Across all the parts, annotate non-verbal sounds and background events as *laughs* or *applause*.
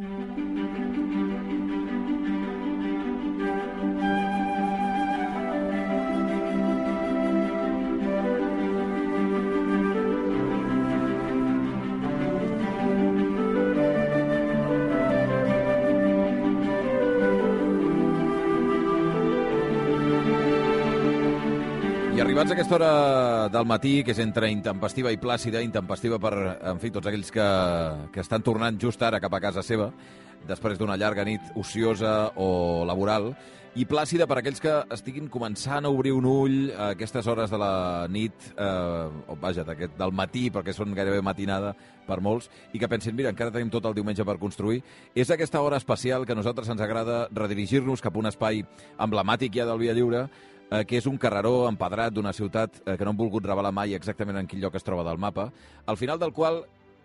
I arribats a aquesta hora del matí, que és entre intempestiva i plàcida, intempestiva per, en fi, tots aquells que, que estan tornant just ara cap a casa seva, després d'una llarga nit ociosa o laboral, i plàcida per aquells que estiguin començant a obrir un ull a aquestes hores de la nit, eh, o vaja, d'aquest- del matí, perquè són gairebé matinada per molts, i que pensin, mira, encara tenim tot el diumenge per construir. És aquesta hora especial que a nosaltres ens agrada redirigir-nos cap a un espai emblemàtic ja del Via Lliure, eh, que és un carreró empedrat d'una ciutat eh, que no han volgut revelar mai exactament en quin lloc es troba del mapa, al final del qual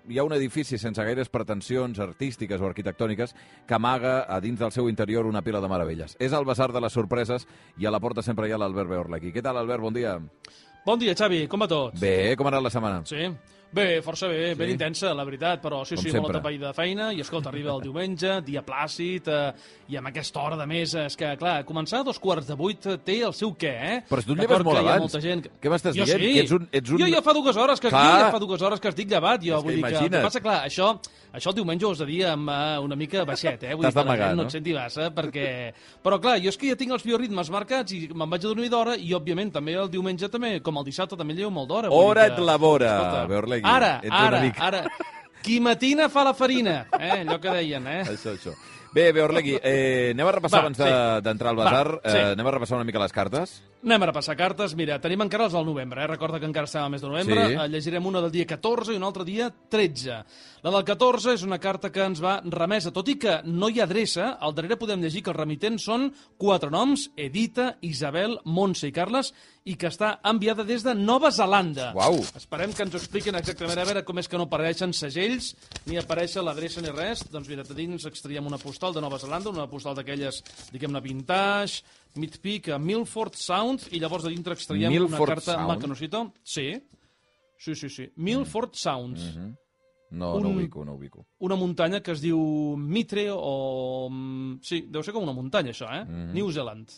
hi ha un edifici sense gaires pretensions artístiques o arquitectòniques que amaga a dins del seu interior una pila de meravelles. És el Basar de les Sorpreses i a la porta sempre hi ha l'Albert Beorlequi. Què tal, Albert? Bon dia. Bon dia, Xavi, com va tot? Bé, com ha anat la setmana? Sí? Bé, força bé, Sí? ben intensa, la veritat, però sí, Com sí, sempre. molt atapeïda de feina, i escolta, arriba el diumenge, dia plàcid, eh, i amb aquesta hora de més, és que, clar, començar a dos quarts de vuit eh, té el seu què, eh? Però tu et lleves molt que abans. Molta gent... que- Què m'estàs dient? Sí. Que ets un- ets un- Jo ja fa dues hores que, Clar. jo ja fa dues hores que estic llevat, jo És que vull dir que... El que passa, clar, això, això el diumenge de dir amb uh, una mica baixet, eh? Vull T'has dir que la d'amagar, gent no? no et senti massa, perquè... Però, clar, jo és que ja tinc els bioritmes marcats i me'n vaig a dormir d'hora i, òbviament, també el diumenge, també, com el dissabte, també llevo molt d'hora. Hora que- et labora, Escolta, Beorlegui. Ara, ara, ara. Qui matina fa la farina, eh? allò que deien, eh? Això, això. Bé, Beorlegui, eh, anem a repassar Va, abans sí. de- d'entrar al Va, Basar, sí. eh, anem a repassar una mica les cartes. Anem a repassar cartes. Mira, tenim encara els del novembre, eh? Recorda que encara estem al mes de novembre. Sí. Eh, Llegirem una del dia 14 i una altra dia 13. La del 14 és una carta que ens va remesa, tot i que no hi ha adreça, al darrere podem llegir que els remitents són quatre noms, Edita, Isabel, Montse i Carles, i que està enviada des de Nova Zelanda. Uau. Esperem que ens ho expliquin exactament a veure com és que no apareixen segells, ni apareix l'adreça ni res. Doncs mira, de dins extraiem una postal de Nova Zelanda, una postal d'aquelles, diguem-ne, vintage, mid-peak, a Milford Sound, i llavors de dintre extraiem Milford una carta Sound? mecanosita. Sí, sí, sí, sí. Milford Sound. No, no Un- ubico, no ubico. Una muntanya que es diu Mitre o... mm, Sí, deu ser com una muntanya, això, eh? New Zealand.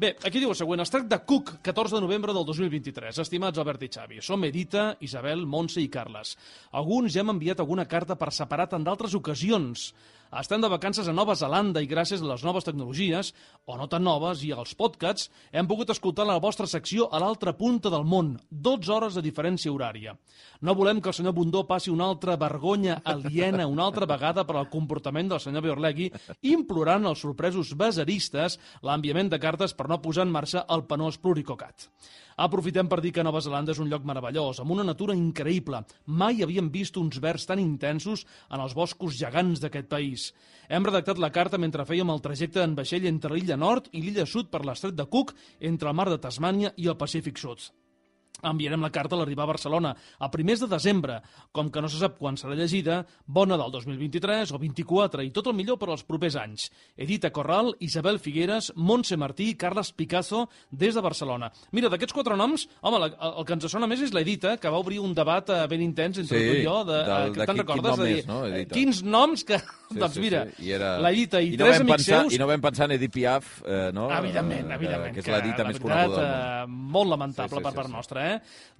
Bé, aquí diu el següent. Es tracta de Cook, 14 de novembre del 2023. Estimats Albert i Xavi, som Edita, Isabel, Montse i Carles. Alguns ja hem enviat alguna carta per separat en d'altres ocasions. Estem de vacances a Nova Zelanda i gràcies a les noves tecnologies, o no tan noves, i als podcasts, hem pogut escoltar la vostra secció a l'altra punta del món, 12 hores de diferència horària. No volem que el senyor Bundó passi una altra vergonya aliena una altra vegada per al comportament del senyor Biorlegui, implorant als sorpresos baseristes l'enviament de cartes per no posar en marxa el penós pluricocat. Aprofitem per dir que Nova Zelanda és un lloc meravellós, amb una natura increïble. Mai havíem vist uns verds tan intensos en els boscos gegants d'aquest país. Hem redactat la carta mentre fèiem el trajecte en vaixell entre l'illa nord i l'illa sud per l'estret de Cook, entre el mar de Tasmània i el Pacífic Sud. Enviarem la carta a l'arribar a Barcelona a primers de desembre. Com que no se sap quan serà llegida, bona del 2023 o 24 i tot el millor per als propers anys. Edita Corral, Isabel Figueres, Montse Martí i Carles Picasso des de Barcelona. Mira, d'aquests quatre noms, home, la, el que ens sona més és l'Edita, que va obrir un debat eh, ben intens entre Sí, tu i jo. De, del- eh, de que te'n qui- quin recordes? nom de és, no, Edita? Quins noms que... Sí, doncs sí, mira, sí. I era... l'Edita i, no tres amics pensar, seus... I no vam pensar en Edith Piaf, eh, no? Evidentment, Eh, evidentment. Que és l'edita més coneguda del món. eh, molt lamentable Sí, sí, per sí, part sí. nostra, eh?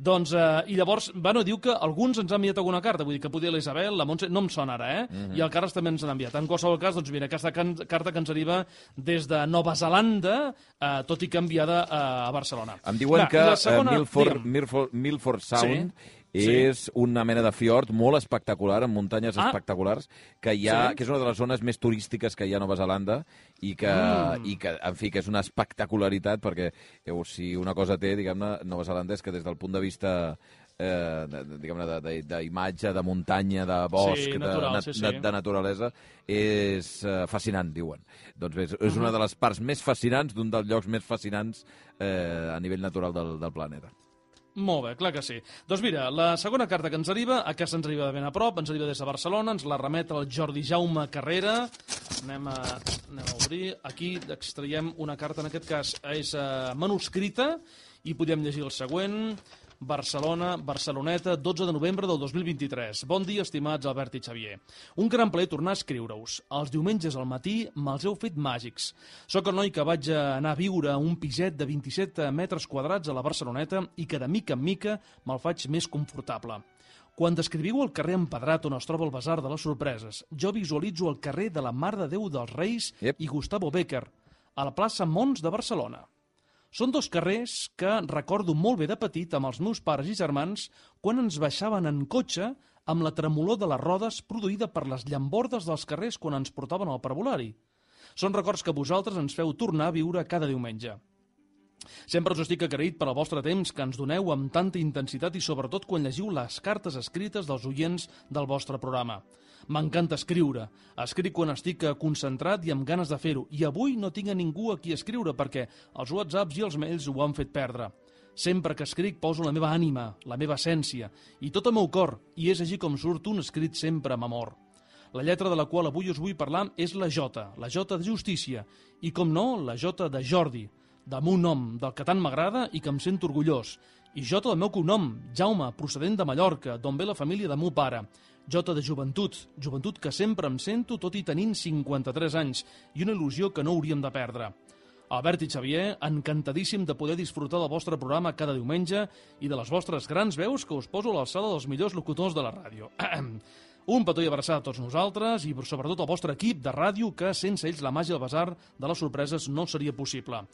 Doncs, eh, i llavors, bueno, diu que alguns ens han enviat alguna carta, vull dir que podia l'Isabel, la Montse, no em sona ara, eh? Mhm. I el Carles també ens n'ha enviat. En qualsevol cas, doncs mira, aquesta can carta que ens arriba des de Nova Zelanda, eh, tot i que enviada eh, a Barcelona. Em diuen Va, que eh, segona, Milford, digue'm. Milford, Milford Sound Sí, és una mena de fiord molt espectacular, amb muntanyes Ah. espectaculars, que hi ha, Sí. que és una de les zones més turístiques que hi ha a Nova Zelanda i que, Mm. i que en fi, que és una espectacularitat perquè eh, si una cosa té, diguem-ne, Nova Zelanda és que des del punt de vista eh, de- de- diguem-ne, de- de- d'imatge, de muntanya, de bosc, Sí, de, natural, na- sí, sí. de, de naturalesa, és eh, fascinant, diuen. Doncs bé, és, és una de les parts més fascinants, d'un dels llocs més fascinants eh, a nivell natural del, del planeta. Molt bé, clar que sí. Doncs mira, la segona carta que ens arriba, aquesta ens arriba de ben a prop, ens arriba des de Barcelona, ens la remet el Jordi Jaume Carrera. Anem a, anem a obrir. Aquí extraiem una carta, en aquest cas és uh, manuscrita, i podem llegir el següent. Barcelona, Barceloneta, 12 de novembre del 2023. Bon dia, estimats Albert i Xavier. Un gran plaer tornar a escriure-us. Els diumenges al matí me'ls heu fet màgics. Soc el noi que vaig anar a viure a un piset de 27 metres quadrats a la Barceloneta i que de mica en mica me'l faig més confortable. Quan descriviu el carrer empedrat on es troba el Basar de les Sorpreses, jo visualitzo el carrer de la Mar de Déu dels Reis Yep. i Gustavo Bécquer, a la plaça Mons de Barcelona. Són dos carrers que recordo molt bé de petit amb els meus pares i germans quan ens baixaven en cotxe amb la tremolor de les rodes produïda per les llambordes dels carrers quan ens portaven al parvulari. Són records que vosaltres ens feu tornar a viure cada diumenge. Sempre us estic agraït per al vostre temps que ens doneu amb tanta intensitat i sobretot quan llegiu les cartes escrites dels oients del vostre programa. M'encanta escriure. Escric quan estic eh, concentrat i amb ganes de fer-ho. I avui no tinc a ningú a qui escriure perquè els whatsapps i els mails ho han fet perdre. Sempre que escric poso la meva ànima, la meva essència i tot el meu cor, i és així com surt un escrit sempre amb amor. La lletra de la qual avui us vull parlar és la J, la J de justícia, i com no, la J de Jordi, del meu nom, del que tant m'agrada i que em sento orgullós. I J del meu cognom, Jaume, procedent de Mallorca, d'on ve la família de meu pare. J de joventut, joventut que sempre em sento tot i tenint 53 anys, i una il·lusió que no hauríem de perdre. Albert i Xavier, encantadíssim de poder disfrutar del vostre programa cada diumenge i de les vostres grans veus que us poso a l'alçada dels millors locutors de la ràdio. *clears throat* Un petó i abraçada a tots nosaltres i sobretot al vostre equip de ràdio que sense ells la màgia del basar de les sorpreses no seria possible.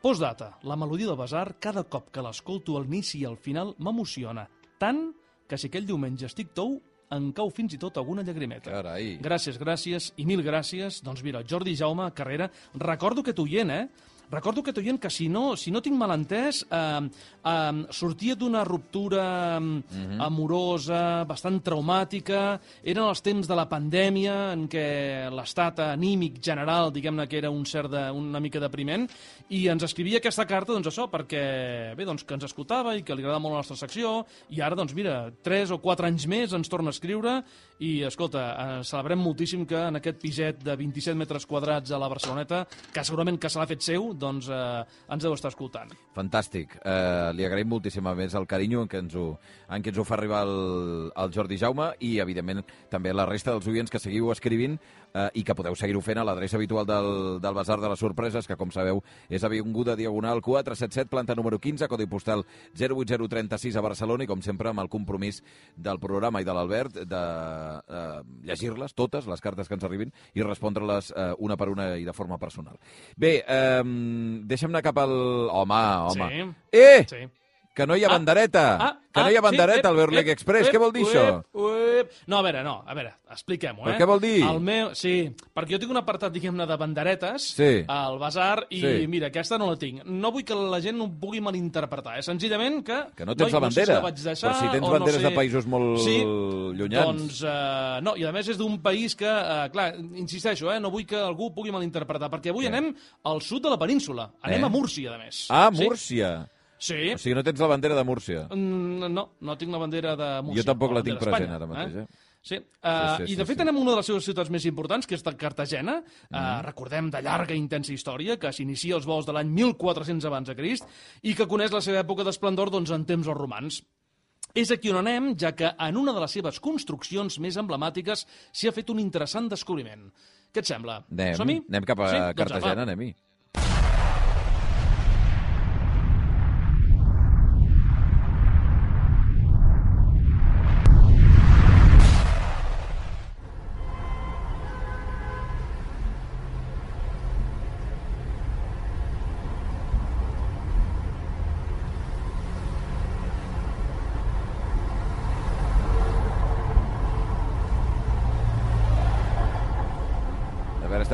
Postdata, la melodia del basar cada cop que l'escolto al inici i al final m'emociona, tant que si aquell diumenge estic tou em cau fins i tot alguna llagrimeta. Carai. Gràcies, gràcies i mil gràcies. Doncs mira, Jordi Jaume Carrera, recordo que t'oient, eh? Recordo que t'oient que si no, si no tinc mal entès, eh, eh, sortia d'una ruptura eh, amorosa, bastant traumàtica, eren els temps de la pandèmia en què l'estat anímic general, diguem-ne que era un cert de, una mica depriment, i ens escrivia aquesta carta, doncs això, perquè, bé, doncs que ens escoltava i que li agradava molt la nostra secció, i ara, doncs mira, tres o quatre anys més ens torna a escriure, i, escolta, eh, celebrem moltíssim que en aquest piset de 27 metres quadrats a la Barceloneta, que segurament que se l'ha fet seu, doncs eh, ens deu estar escoltant. Fantàstic. Eh, li agraïm moltíssim a més el carinyo en què ens ho, en què ens ho fa arribar el, el Jordi Jaume i, evidentment, també la resta dels oients que seguiu escrivint eh, i que podeu seguir-ho fent a l'adreça habitual del, del Basar de les Sorpreses, que, com sabeu, és Avinguda Diagonal 477, planta número 15, codi postal 08036 a Barcelona i, com sempre, amb el compromís del programa i de l'Albert de eh, llegir-les, totes, les cartes que ens arribin, i respondre-les eh, una per una i de forma personal. Bé, eh, deixa'm anar cap al... Home, home. Sí. Eh! Sí. Que no hi ha Ah, bandereta! Ah, que no hi ha ah, bandereta sí, al Berleg ep, Express. ep, Què vol dir ep, això? Ep. No, a veure, no, a veure, expliquem-ho, Però eh? què vol dir? El meu, sí, perquè jo tinc un apartat, diguem-ne, de banderetes Sí. al basar i, Sí. mira, aquesta no la tinc. No vull que la gent ho pugui malinterpretar, eh? Senzillament que... Que no tens noi, la No sé si bandera. deixar, Però si tens banderes no sé... de països molt sí, llunyans. Doncs, eh, no, i a més és d'un país que, eh, clar, insisteixo, eh, no vull que algú pugui malinterpretar, perquè avui Què? anem al sud de la península. Anem Eh? a Múrcia, a més. Ah? Múrcia. Sí. O sigui, no tens la bandera de Múrcia. Mm, No, no tinc la bandera de Múrcia. Jo tampoc la tinc bandera present ara mateix, eh? Sí, uh, Sí, sí, i sí, de fet sí. anem a una de les seves ciutats més importants, que és de Cartagena, uh, recordem de llarga i intensa història, que s'inicia als vols de l'any 1400 abans de Crist i que coneix la seva època d'esplendor doncs, en temps dels romans. És aquí on anem, ja que en una de les seves construccions més emblemàtiques s'hi ha fet un interessant descobriment. Què et sembla? Anem, anem cap a Sí? Doncs Cartagena, apa. anem-hi.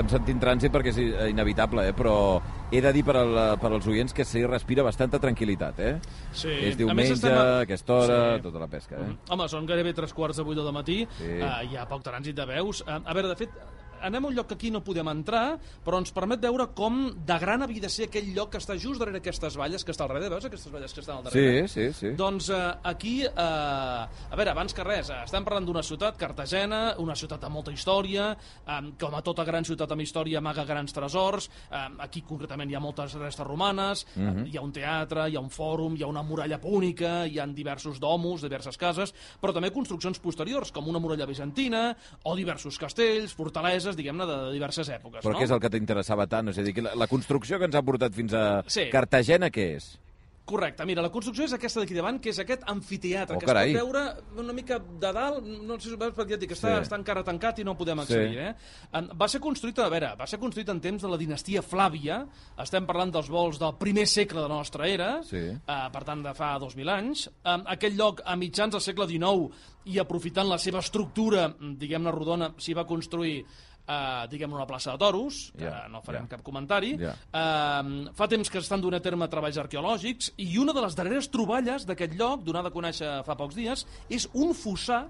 Estem sentint trànsit perquè és eh, inevitable, eh? però he de dir per, al, per als oients que s'hi respira bastanta tranquil·litat. Eh? Sí. És A diumenge, més, estem a- aquesta hora, Sí. tota la pesca. Eh? Mhm. Home, són gairebé tres quarts de vuit del matí, Sí. uh, hi ha poc trànsit de veus. Uh, a veure, de fet, anem a un lloc que aquí no podem entrar, però ens permet veure com de gran havia de ser aquell lloc que està just darrere aquestes valles, que està al darrere, veus aquestes valles que estan al darrere? Sí, sí, sí. Doncs eh, aquí, eh, a veure, abans que res, eh, estem parlant d'una ciutat, Cartagena, una ciutat amb molta història, eh, com a tota gran ciutat amb història amaga grans tresors, eh, aquí concretament hi ha moltes restes romanes, uh. -huh. hi ha un teatre, hi ha un fòrum, hi ha una muralla púnica, hi ha diversos domus, diverses cases, però també construccions posteriors, com una muralla bizantina, o diversos castells, fortaleses, diguem-ne, de, diverses èpoques. Però no? què és el que t'interessava tant? És a dir, que la, la construcció que ens ha portat fins a Sí. Cartagena, què és? Correcte, mira, la construcció és aquesta d'aquí davant, que és aquest amfiteatre, Oh, que carai. es pot veure una mica de dalt, no sé si ho veus perquè ja dic, està, Sí. està encara tancat i no podem accedir. Sí. Eh? Va ser construït, a veure, va ser construït en temps de la dinastia Flàvia, estem parlant dels vols del primer segle de la nostra era, Sí. eh, per tant de fa 2.000 anys. Eh, aquest lloc, a mitjans del segle XIX, i aprofitant la seva estructura, diguem-ne, rodona, s'hi va construir Uh, diguem una plaça de toros, que Ja, no farem ja. cap comentari. Ja. Uh, fa temps que estan donant a terme treballs arqueològics i una de les darreres troballes d'aquest lloc, donada a conèixer fa pocs dies, és un fossar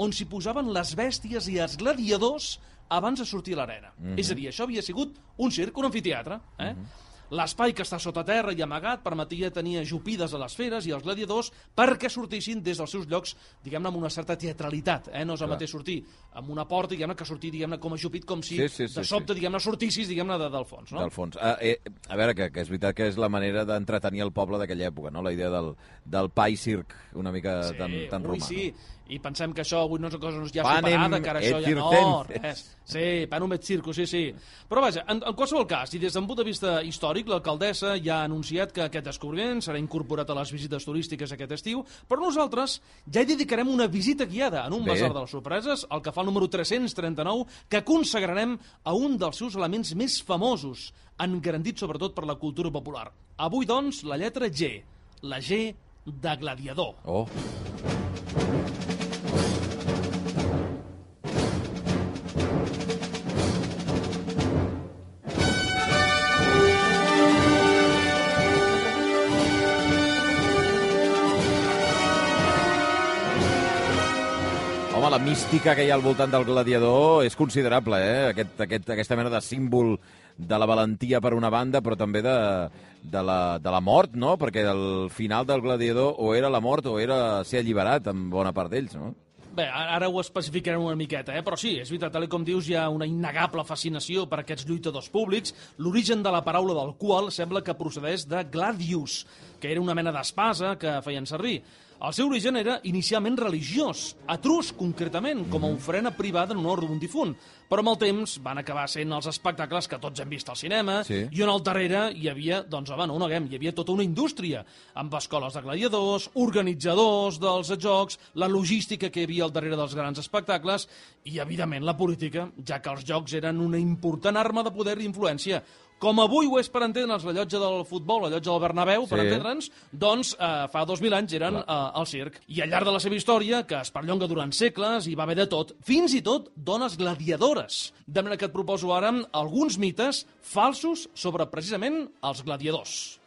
on s'hi posaven les bèsties i els gladiadors abans de sortir a l'arena. Mhm. És a dir, això havia sigut un circ, un anfiteatre. Eh? L'espai que està sota terra i amagat permetia tenir ajupides a les feres i als gladiadors perquè sortissin des dels seus llocs, diguem-ne, amb una certa teatralitat. Eh? No és el Clar. mateix sortir amb una porta, diguem-ne, que sortir, diguem-ne, com ajupit, com si Sí, sí, sí, de sobte, sí. diguem-ne, sortissis, diguem-ne, de, del fons. No? Del fons. Ah, eh, a veure, que, que és veritat que és la manera d'entretenir el poble d'aquella època, no? La idea del, del pa i circ, una mica Sí, tan, tan ui, romà. sí. I pensem que això avui no és una cosa ja Panem superada, que ara això ja no, res. Sí, panem et circo, sí, sí. Però vaja, en, en qualsevol cas, i des d'un punt de vista històric, l'alcaldessa ja ha anunciat que aquest descobriment serà incorporat a les visites turístiques aquest estiu, però nosaltres ja hi dedicarem una visita guiada en un Bé. basar de les sorpreses, el que fa el número 339, que consagrarem a un dels seus elements més famosos, engrandit sobretot per la cultura popular. Avui, doncs, la lletra G, la G de gladiador. Oh, la mística que hi ha al voltant del gladiador és considerable, eh? Aquest, aquest, aquesta mena de símbol de la valentia per una banda, però també de, de, la, de la mort, no? Perquè el final del gladiador o era la mort o era ser alliberat amb bona part d'ells, no? Bé, ara ho especificarem una miqueta, eh? però sí, és veritat, tal com dius, hi ha una innegable fascinació per aquests lluitadors públics, l'origen de la paraula del qual sembla que procedeix de gladius, que era una mena d'espasa que feien servir. El seu origen era inicialment religiós, etrusc concretament, com a ofrena privada en honor d'un difunt, però amb el temps van acabar sent els espectacles que tots hem vist al cinema, Sí. i on al darrere hi havia, doncs, home, no neguem, hi havia tota una indústria, amb escoles de gladiadors, organitzadors dels jocs, la logística que hi havia al darrere dels grans espectacles, i, evidentment, la política, ja que els jocs eren una important arma de poder i influència. Com avui ho és per entendre'ns la llotja del futbol, la llotja del Bernabéu, per Sí. entendre'ns, doncs eh, fa 2.000 anys eren eh, al circ. I al llarg de la seva història, que es perllonga durant segles, hi va haver de tot, fins i tot dones gladiadores. De manera que et proposo ara alguns mites falsos sobre precisament els gladiadors.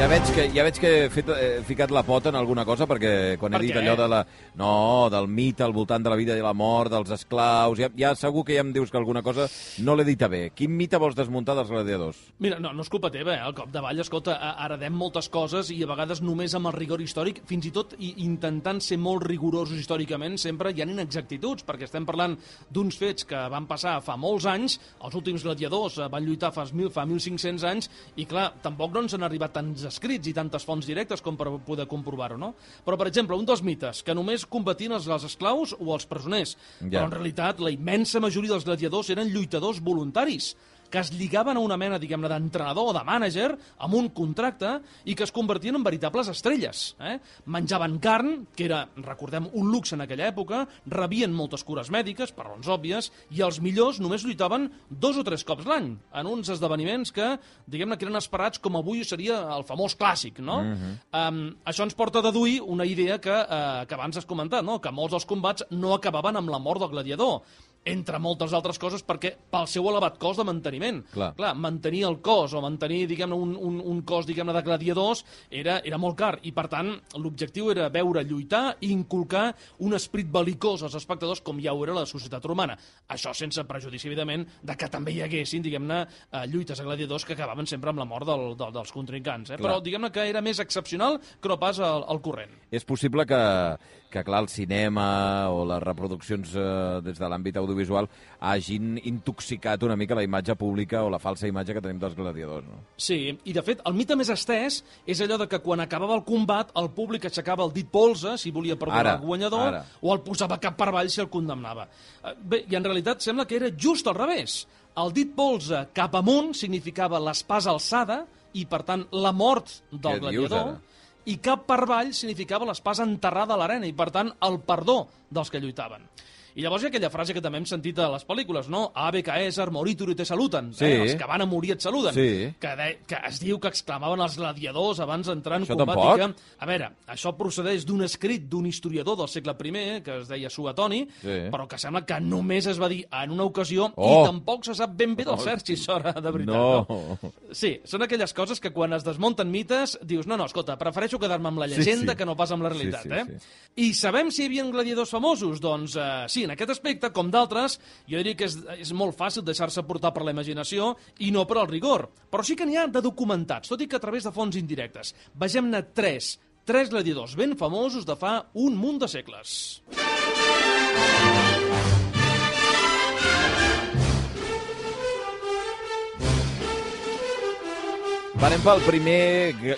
Ja veig que, ja veig que he, fet, he ficat la pota en alguna cosa, perquè quan Per he dit què? allò de la... No, del mite al voltant de la vida i la mort, dels esclaus... Ja, ja segur que ja em dius que alguna cosa no l'he dita bé. Quin mite vols desmuntar dels gladiadors? Mira, no, no és culpa teva, eh? El cop de ball, escolta, heredem moltes coses i a vegades només amb el rigor històric, fins i tot i intentant ser molt rigorosos històricament, sempre hi ha inexactituds, perquè estem parlant d'uns fets que van passar fa molts anys, els últims gladiadors eh, van lluitar fa, mil, fa 1.500 anys, i clar, tampoc no ens han arribat tants escrits i tantes fonts directes com per poder comprovar-ho, no? Però, per exemple, un dels mites, que només combatien els, els esclaus o els presoners, Ja. però en realitat la immensa majoria dels gladiadors eren lluitadors voluntaris que es lligaven a una mena, diguem-ne, d'entrenador o de mànager amb un contracte i que es convertien en veritables estrelles. Eh? Menjaven carn, que era, recordem, un luxe en aquella època, rebien moltes cures mèdiques, per raons òbvies, i els millors només lluitaven dos o tres cops l'any, en uns esdeveniments que, diguem-ne, que eren esperats com avui seria el famós clàssic, no? um, això ens porta a deduir una idea que, uh, que abans has comentat, no? que molts dels combats no acabaven amb la mort del gladiador. Entre moltes altres coses, perquè pel seu elevat cost de manteniment. Clar. Clar mantenir el cos o mantenir, diguem-ne, un, un, un cos, diguem-ne, de gladiadors era, era molt car, i per tant l'objectiu era veure lluitar i inculcar un esperit belicós als espectadors com ja ho era la societat romana. Això sense prejudici, evidentment, de que també hi haguessin, diguem-ne, eh, lluites a gladiadors que acabaven sempre amb la mort del, del, dels contrincants. Eh? Clar. Però diguem-ne que era més excepcional que no pas al, al corrent. És possible que, que clar, el cinema o les reproduccions eh, des de l'àmbit audiovisual hagin intoxicat una mica la imatge pública o la falsa imatge que tenim dels gladiadors, no? Sí, i de fet, el mite més estès és allò de que quan acabava el combat el públic aixecava el dit polze si volia perdonar Ara, el guanyador ara. o el posava cap per avall si el condemnava. Eh, Bé, i en realitat sembla que era just al revés. El dit polze cap amunt significava l'espasa alçada i, per tant, la mort del Què dius, gladiador, ara? i cap per avall significava l'espasa enterrada a l'arena i, per tant, el perdó dels que lluitaven. I llavors hi ha aquella frase que també hem sentit a les pel·lícules, no? Ave Caesar, moritur i te saluten. Sí. Eh? Els que van a morir et saluden. Sí. Que, de, que es diu que exclamaven els gladiadors abans d'entrar en Això combat. tampoc? i Que, a veure, això procedeix d'un escrit d'un historiador del segle I, que es deia Suetoni, Sí. però que sembla que només es va dir en una ocasió Oh! i tampoc se sap ben bé del Oh. cert si això era de veritat. No. Sí, són aquelles coses que quan es desmunten mites dius, no, no, escolta, prefereixo quedar-me amb la Sí, llegenda sí. que no pas amb la Sí, realitat, sí, eh? sí. I sabem si hi havia gladiadors famosos? Doncs eh, sí, en aquest aspecte, com d'altres, jo diria que és, és molt fàcil deixar-se portar per la imaginació i no per al rigor. Però sí que n'hi ha de documentats, tot i que a través de fonts indirectes. Vegem-ne tres, tres gladiadors ben famosos de fa un munt de segles. Va, anem pel primer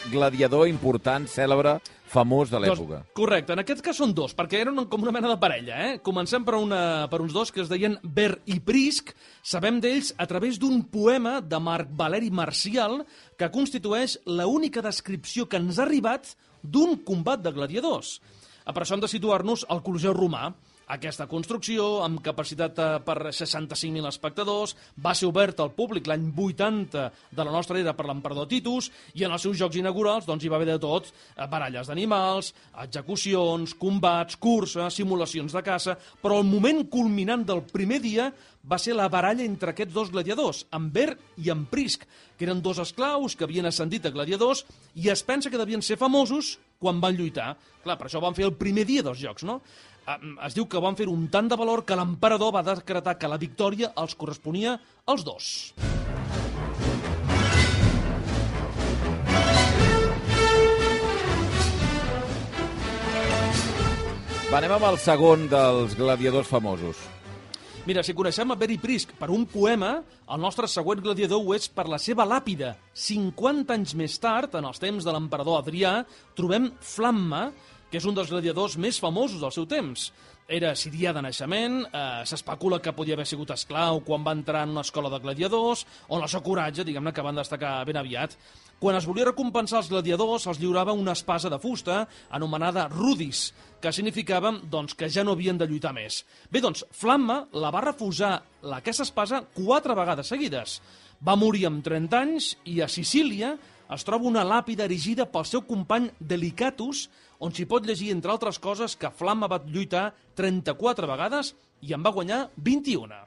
gladiador important, cèlebre, famós de l'època. Doncs, correcte, en aquest cas són dos, perquè eren com una mena de parella. Eh? Comencem per, una, per uns dos que es deien Ver i Prisc. Sabem d'ells a través d'un poema de Marc Valeri Marcial que constitueix la única descripció que ens ha arribat d'un combat de gladiadors. Per això hem de situar-nos al Colosseu Romà. Aquesta construcció, amb capacitat eh, per 65.000 espectadors, va ser oberta al públic l'any 80 de la nostra era per l'emperador Titus, i en els seus jocs inaugurals doncs, hi va haver de tot, eh, baralles d'animals, execucions, combats, curses, simulacions de caça, però el moment culminant del primer dia va ser la baralla entre aquests dos gladiadors, Ver i en Prisc, que eren dos esclaus que havien ascendit a gladiadors i es pensa que devien ser famosos quan van lluitar. Clar, per això van fer el primer dia dels jocs, no? Es diu que van fer un tant de valor que l'emperador va decretar que la victòria els corresponia als dos. Va, anem amb el segon dels gladiadors famosos. Mira, si coneixem a Beri Prisc per un poema, el nostre següent gladiador ho és per la seva làpida. 50 anys més tard, en els temps de l'emperador Adrià, trobem Flamma, que és un dels gladiadors més famosos del seu temps. Era sirià de naixement, eh, s'especula que podia haver sigut esclau quan va entrar en una escola de gladiadors, on el seu coratge, diguem-ne, que van destacar ben aviat. Quan es volia recompensar els gladiadors, els lliurava una espasa de fusta anomenada rudis, que significava doncs, que ja no havien de lluitar més. Bé, doncs, Flamma la va refusar la, aquesta espasa quatre vegades seguides. Va morir amb 30 anys i a Sicília es troba una làpida erigida pel seu company Delicatus, on s'hi pot llegir, entre altres coses, que Flamma va lluitar 34 vegades i en va guanyar 21.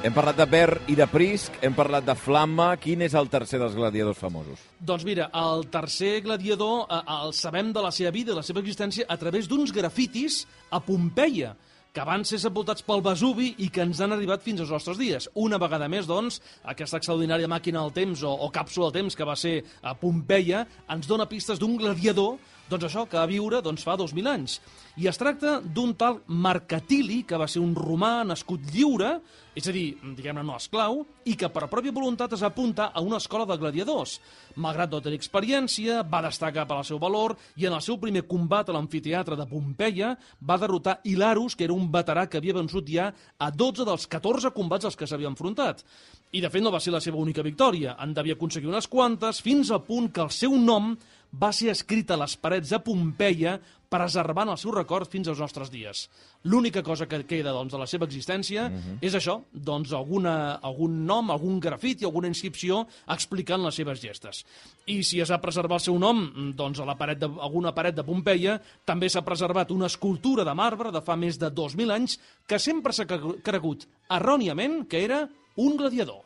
Hem parlat de Ver i de Prisc, hem parlat de Flamma. Quin és el tercer dels gladiadors famosos? Doncs mira, el tercer gladiador eh, el sabem de la seva vida, de la seva existència, a través d'uns grafitis a Pompeia, que van ser sepultats pel Vesuvi i que ens han arribat fins als nostres dies. Una vegada més, doncs, aquesta extraordinària màquina del temps o, o càpsula del temps que va ser a Pompeia ens dona pistes d'un gladiador doncs això, que va viure doncs, fa 2.000 anys. I es tracta d'un tal Marcatili, que va ser un romà nascut lliure, és a dir, diguem-ne no esclau, i que per pròpia voluntat es va apuntar a una escola de gladiadors. Malgrat no tenir experiència, va destacar per al seu valor i en el seu primer combat a l'amfiteatre de Pompeia va derrotar Hilarus, que era un veterà que havia vençut ja a 12 dels 14 combats als que s'havia enfrontat. I de fet no va ser la seva única victòria, en devia aconseguir unes quantes, fins al punt que el seu nom va ser escrit a les parets de Pompeia preservant el seu record fins als nostres dies. L'única cosa que queda doncs, de la seva existència uh -huh. és això, doncs, alguna, algun nom, algun grafit i alguna inscripció explicant les seves gestes. I si es va preservar el seu nom, doncs a la paret de, alguna paret de Pompeia, també s'ha preservat una escultura de marbre de fa més de 2.000 anys que sempre s'ha cregut erròniament que era un gladiador.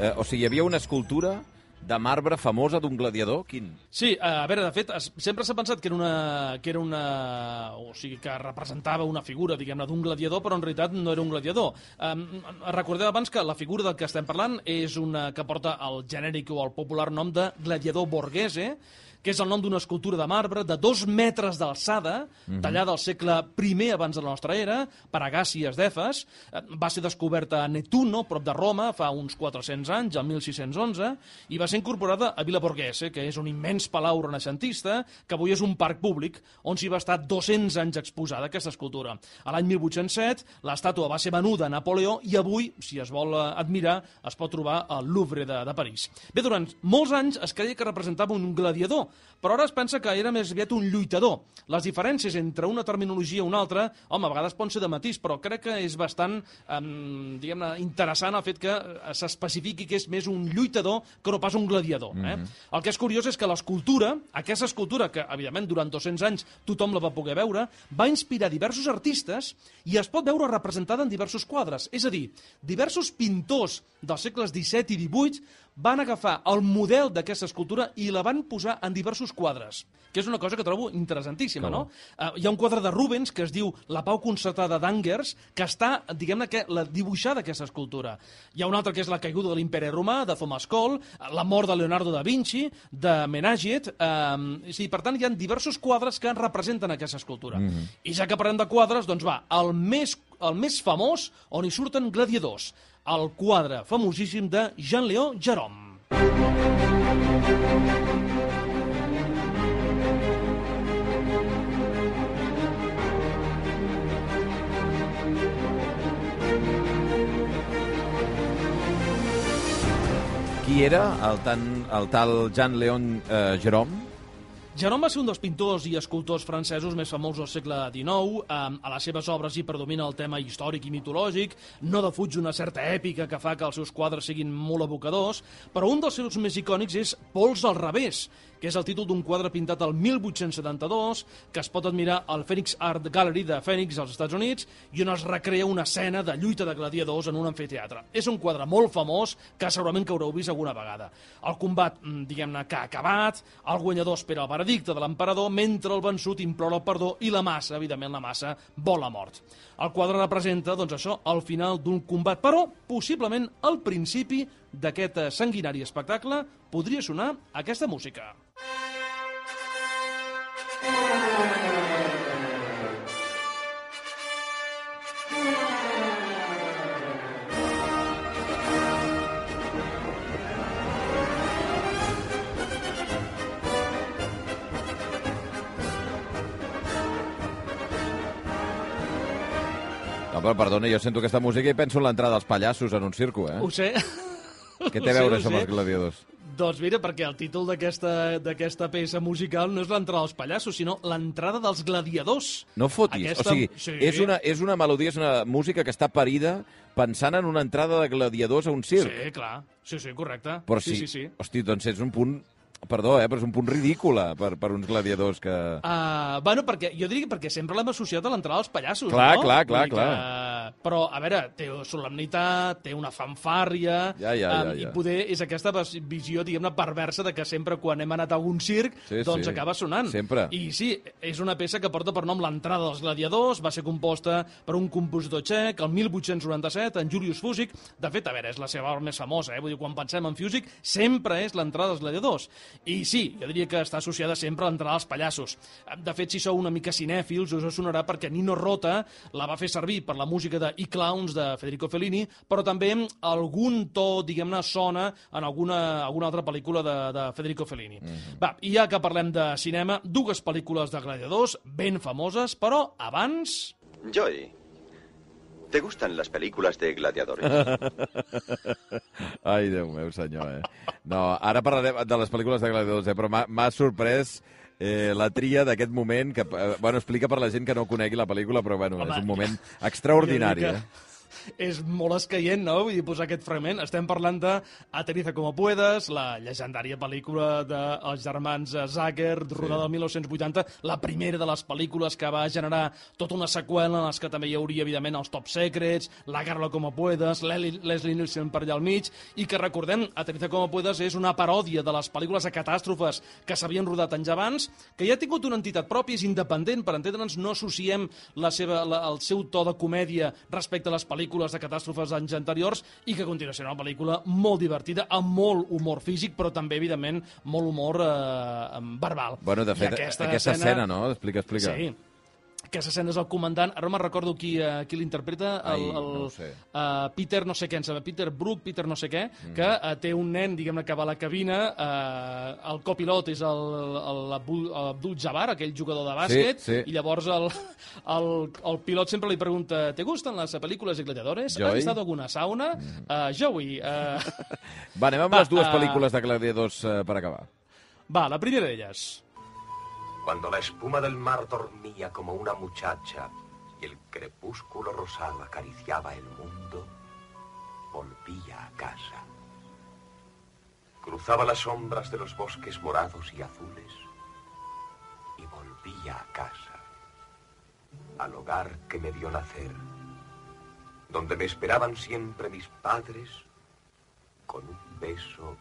Eh, o sigui, hi havia una escultura de marbre famosa d'un gladiador? Quin? Sí, a veure, de fet, es, sempre s'ha pensat que era una, que era una... o sigui, que representava una figura, diguem-ne, d'un gladiador, però en realitat no era un gladiador. Um, recordeu abans que la figura del que estem parlant és una que porta el genèric o el popular nom de gladiador borghese, que és el nom d'una escultura de marbre de dos metres d'alçada, mm -hmm. tallada al segle I abans de la nostra era, per Agàcies d'Efes. Va ser descoberta a Netuno, prop de Roma, fa uns 400 anys, el 1611, i va ser incorporada a Villa Borghese, que és un immens palau renaixentista, que avui és un parc públic, on s'hi va estar 200 anys exposada aquesta escultura. A l'any 1807, l'estàtua va ser venuda a Napoleó i avui, si es vol admirar, es pot trobar al Louvre de, de París. Bé, durant molts anys es creia que representava un gladiador, però ara es pensa que era més aviat un lluitador. Les diferències entre una terminologia i una altra, home, a vegades poden ser de matís, però crec que és bastant, eh, diguem-ne, interessant el fet que eh, s'especifiqui que és més un lluitador que no pas un gladiador. Eh? Mm -hmm. El que és curiós és que l'escultura, aquesta escultura, que evidentment durant 200 anys tothom la va poder veure, va inspirar diversos artistes i es pot veure representada en diversos quadres. És a dir, diversos pintors dels segles XVII i XVIII van agafar el model d'aquesta escultura i la van posar en diversos quadres, que és una cosa que trobo interessantíssima, no? Uh, hi ha un quadre de Rubens que es diu La pau concertada d'Angers, que està, diguem-ne, que la dibuixada aquesta escultura. Hi ha un altre que és La caiguda de l'imperi romà, de Thomas Cole, La mort de Leonardo da Vinci, de Menaget, uh, sí, per tant, hi ha diversos quadres que representen aquesta escultura. Mm -hmm. I ja que parlem de quadres, doncs va, el més, el més famós, on hi surten gladiadors el quadre famosíssim de Jean-Léo Jerome. Qui era el, tan, el tal Jean-Léon eh, Jerome? Jerome va ser un dels pintors i escultors francesos més famosos del segle XIX. A les seves obres hi predomina el tema històric i mitològic, no defuig una certa èpica que fa que els seus quadres siguin molt evocadors, però un dels seus més icònics és Pols al revés, que és el títol d'un quadre pintat al 1872, que es pot admirar al Phoenix Art Gallery de Phoenix, als Estats Units, i on es recrea una escena de lluita de gladiadors en un amfiteatre. És un quadre molt famós que segurament que haureu vist alguna vegada. El combat, mm, diguem-ne, que ha acabat, el guanyador espera el veredicte de l'emperador, mentre el vençut implora el perdó i la massa, evidentment la massa, vol la mort. El quadre representa, doncs això, el final d'un combat, però possiblement al principi d'aquest sanguinari espectacle podria sonar aquesta música. No, però perdona, jo sento aquesta música i penso en l'entrada dels pallassos en un circo, eh? Ho sé. Què té a veure això amb els gladiadors? Doncs mira, perquè el títol d'aquesta peça musical no és l'entrada dels pallassos, sinó l'entrada dels gladiadors. No fotis. Aquesta... O sigui, sí. és, una, és una melodia, és una música que està parida pensant en una entrada de gladiadors a un circ. Sí, clar. Sí, sí, correcte. Però sí, sí, sí, sí. Hosti, doncs és un punt Perdó, eh, però és un punt ridícula per, per uns gladiadors que... Uh, bueno, perquè, jo diria que perquè sempre l'hem associat a l'entrada dels pallassos, clar, no? Clar, clar, clar. Que... Però, a veure, té solemnitat, té una fanfàrria... Ja, ja, ja, ja. I poder és aquesta visió, diguem-ne, perversa de que sempre quan hem anat a algun circ, sí, doncs sí. acaba sonant. Sempre. I sí, és una peça que porta per nom l'entrada dels gladiadors, va ser composta per un compositor txec el 1897, en Julius Fusik. De fet, a veure, és la seva obra més famosa, eh? Vull dir, quan pensem en Fusik, sempre és l'entrada dels gladiadors. I sí, jo diria que està associada sempre a l'entrada als pallassos. De fet, si sou una mica cinèfils, us sonarà perquè Nino Rota la va fer servir per la música de I Clowns de Federico Fellini, però també algun to, diguem-ne, sona en alguna, alguna altra pel·lícula de, de Federico Fellini. Mm -hmm. Va, i ja que parlem de cinema, dues pel·lícules de gladiadors ben famoses, però abans... Joy, ¿te gustan las películas de gladiadores? *laughs* Ai, Déu meu senyor, eh? No, ara parlarem de les pel·lícules de gladiadors, eh? però m'ha sorprès eh, la tria d'aquest moment, que, eh, bueno, explica per la gent que no conegui la pel·lícula, però bueno, Home, és un moment extraordinari, eh? És molt escaient, no? Vull dir, posar aquest fragment. Estem parlant de Aterriza como puedas, la llegendària pel·lícula dels germans Zucker, rodada sí. del 1980, la primera de les pel·lícules que va generar tota una seqüela en les que també hi hauria, evidentment, els Top Secrets, La Carla como puedas, Leslie Nielsen per allà al mig, i que recordem, Aterriza como puedas és una paròdia de les pel·lícules de catàstrofes que s'havien rodat anys abans, que ja ha tingut una entitat pròpia, és independent, per entendre'ns, no associem la seva, la, el seu to de comèdia respecte a les pel·lícules pel·lícules de catàstrofes d'anys anteriors i que continua sent una pel·lícula molt divertida, amb molt humor físic, però també, evidentment, molt humor eh, verbal. Bueno, de fet, aquesta, aquesta escena, escena, no? Explica, explica. Sí, aquesta escena és el comandant, ara no me'n recordo qui, uh, qui l'interpreta, el, el no sé. uh, Peter no sé què, em sembla, Peter Brook, Peter no sé què, mm. que uh, té un nen, diguem-ne, que va a la cabina, uh, el copilot és el, el, el Abdul Jabbar, aquell jugador de bàsquet, sí, sí. i llavors el, el, el pilot sempre li pregunta ¿te gustan les pel·lícules de gladiadores? Joey? ¿Has estat alguna sauna? Mm. Uh, Joey... Uh... va, anem amb va, les dues pel·lícules de gladiadors uh, per acabar. Va, la primera d'elles. Cuando la espuma del mar dormía como una muchacha y el crepúsculo rosado acariciaba el mundo, volvía a casa. Cruzaba las sombras de los bosques morados y azules y volvía a casa, al hogar que me dio nacer, donde me esperaban siempre mis padres con un beso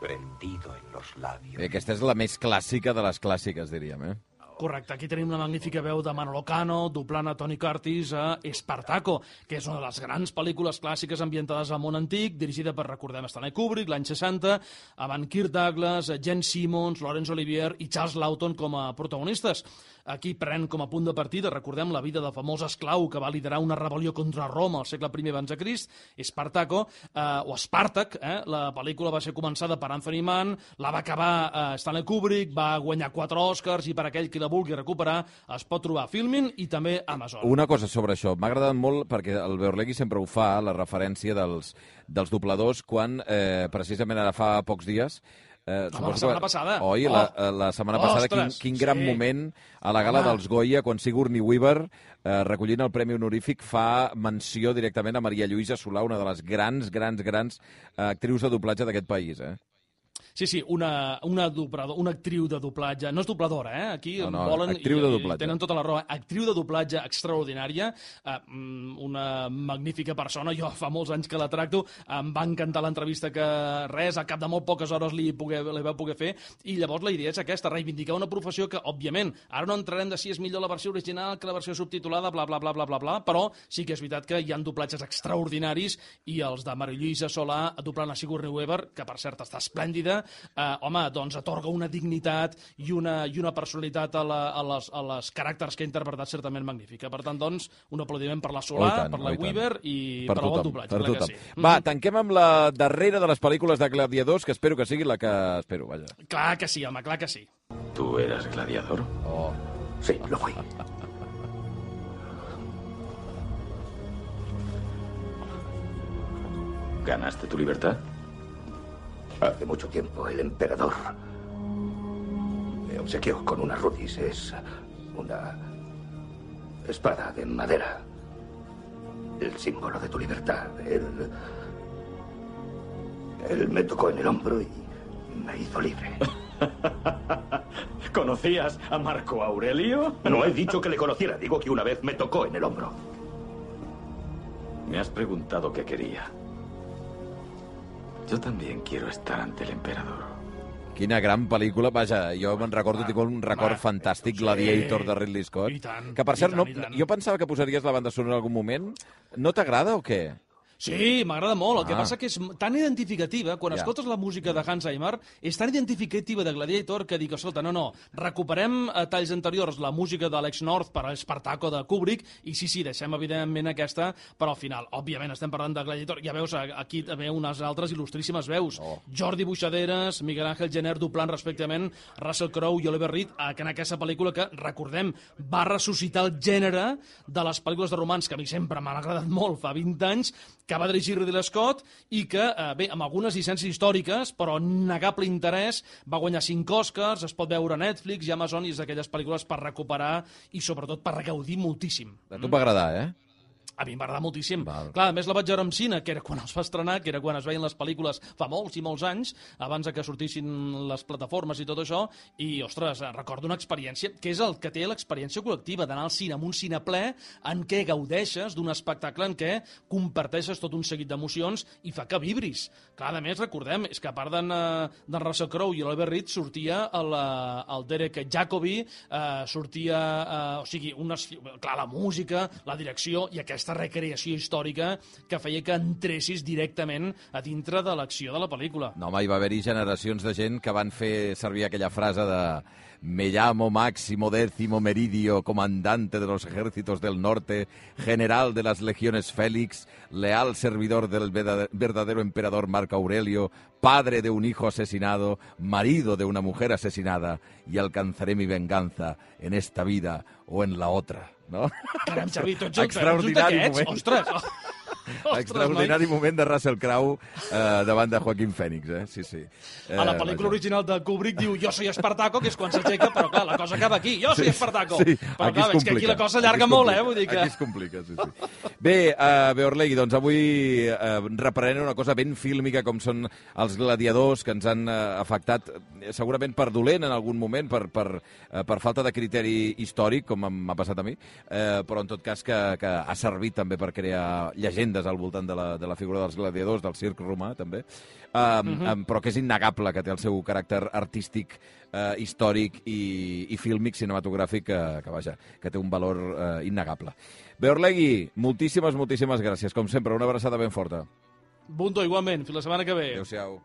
prendido en los labios. Bé, aquesta és la més clàssica de les clàssiques, diríem, eh? Correcte, aquí tenim una magnífica veu de Manolo Cano, doblant a Tony Curtis a Espartaco, que és una de les grans pel·lícules clàssiques ambientades al món antic, dirigida per, recordem, Stanley Kubrick, l'any 60, amb Kirk Douglas, Jen Simmons, Laurence Olivier i Charles Lawton com a protagonistes. Aquí pren com a punt de partida, recordem, la vida del famós esclau que va liderar una rebel·lió contra Roma al segle I abans de Crist, Espartaco, eh, o Espartac, eh? la pel·lícula va ser començada per Anthony Mann, la va acabar eh, Stanley Kubrick, va guanyar quatre Oscars i per aquell que la vulgui recuperar es pot trobar a Filmin i també a Amazon. Una cosa sobre això, m'ha agradat molt perquè el Beorlegui sempre ho fa, la referència dels, dels dobladors, quan eh, precisament ara fa pocs dies Eh, Home, la setmana passada. Oi, oh. la, eh, la setmana passada, quin, quin gran sí. moment a la gala Home. dels Goya, quan Sigourney Weaver, eh, recollint el Premi Honorífic, fa menció directament a Maria Lluïsa Solà, una de les grans, grans, grans eh, actrius de doblatge d'aquest país. Eh? Sí, sí, una, una, doblador, una actriu de doblatge. No és dobladora, eh? Aquí no, no, volen... Actriu de doblatge. Tenen tota la raó. Actriu de doblatge extraordinària, eh, una magnífica persona. Jo fa molts anys que la tracto. Em va encantar l'entrevista que res, a cap de molt poques hores li, pogué, li va poder fer. I llavors la idea és aquesta, reivindicar una professió que, òbviament, ara no entrarem de si és millor la versió original que la versió subtitulada, bla, bla, bla, bla, bla, bla, però sí que és veritat que hi han doblatges extraordinaris i els de Maria Lluïsa Solà doblant a Sigourney Weaver, que per cert està esplèndida, eh, home, doncs atorga una dignitat i una, i una personalitat a, la, a, les, a les caràcters que ha interpretat certament magnífica. Per tant, doncs, un aplaudiment per la Solà, tant, per la Weaver i per, per tothom, el bon doblatge. Per tothom. Sí. Va, mm. tanquem amb la darrera de les pel·lícules de Gladiadors, que espero que sigui la que espero, vaja. Clar que sí, home, clar que sí. ¿Tú eras gladiador? Oh. Sí, lo fui. *laughs* ¿Ganaste tu libertad? Hace mucho tiempo el emperador me obsequió con una rudis. Es una espada de madera. El símbolo de tu libertad. Él, él me tocó en el hombro y me hizo libre. *laughs* ¿Conocías a Marco Aurelio? No he dicho que le conociera, digo que una vez me tocó en el hombro. Me has preguntado qué quería. Yo también quiero estar ante el emperador. Quina gran pel·lícula, vaja, jo me'n recordo, tinc un record va, fantàstic, sí. Gladiator de Ridley Scott. I tant, que per cert, tant, no, jo pensava que posaries la banda sonora en algun moment. No t'agrada o què? Sí, m'agrada molt. El que Ah. passa que és tan identificativa, quan Ja. escoltes la música de Hans Zimmer, és tan identificativa de Gladiator que dic, escolta, no, no, recuperem a talls anteriors la música d'Alex North per a Espartaco de Kubrick, i sí, sí, deixem evidentment aquesta per al final. Òbviament, estem parlant de Gladiator. Ja veus aquí també unes altres il·lustríssimes veus. Oh. Jordi Buixaderes, Miguel Ángel Jenner doblant respectivament Russell Crowe i Oliver Reed, eh, que en aquesta pel·lícula que, recordem, va ressuscitar el gènere de les pel·lícules de romans, que a mi sempre m'han agradat molt, fa 20 anys, que va dirigir Ridley Scott i que, eh, bé, amb algunes llicències històriques, però negable interès, va guanyar 5 Oscars, es pot veure a Netflix i Amazon, i és d'aquelles pel·lícules per recuperar i sobretot per gaudir moltíssim. A tu va agradar, eh? A mi agradar moltíssim. Val. Clar, a més la vaig veure en cine, que era quan es va estrenar, que era quan es veien les pel·lícules fa molts i molts anys, abans de que sortissin les plataformes i tot això, i, ostres, recordo una experiència, que és el que té l'experiència col·lectiva, d'anar al cine amb un cine ple en què gaudeixes d'un espectacle en què comparteixes tot un seguit d'emocions i fa que vibris. Clar, a més, recordem, és que a part d'en eh, d'en Russell Crowe i l'Albert Reed sortia el, eh, el Derek Jacobi, eh, sortia, eh, o sigui, unes, clar, la música, la direcció i aquesta recreació històrica que feia que entressis directament a dintre de l'acció de la pel·lícula. No, hi va haver-hi generacions de gent que van fer servir aquella frase de Me llamo Máximo Décimo Meridio, comandante de los ejércitos del norte, general de las legiones Félix, leal servidor del verdad- verdadero emperador Marco Aurelio, padre de un hijo asesinado, marido de una mujer asesinada, y alcanzaré mi venganza en esta vida o en la otra. No? Caram, Xavi, *laughs* Extraordinari moment. Ostres! Ostres, Extraordinari moment de Russell Crowe eh, davant de Joaquín Phoenix, eh? Sí, sí. Eh, A la pel·lícula vaja. original de Kubrick diu jo soy Espartaco, que és quan s'aixeca, però clar, la cosa acaba aquí. Jo soy Espartaco. Sí, però aquí clar, veig que aquí la cosa allarga molt, eh? Vull dir que... Aquí es complica, sí, sí. Bé, uh, Beorlegui, doncs avui uh, reprenent una cosa ben fílmica com són els gladiadors que ens han uh, afectat eh, segurament per dolent en algun moment, per, per, uh, per falta de criteri històric, com m'ha passat a mi, uh, però en tot cas que, que ha servit també per crear llegendes al voltant de la, de la figura dels gladiadors, del circ romà, també, um, um, però que és innegable que té el seu caràcter artístic eh, històric i, i fílmic cinematogràfic que, que, vaja, que té un valor eh, innegable. Beorlegui, moltíssimes, moltíssimes gràcies. Com sempre, una abraçada ben forta. Bunto, igualment. Fins la setmana que ve. Adéu-siau.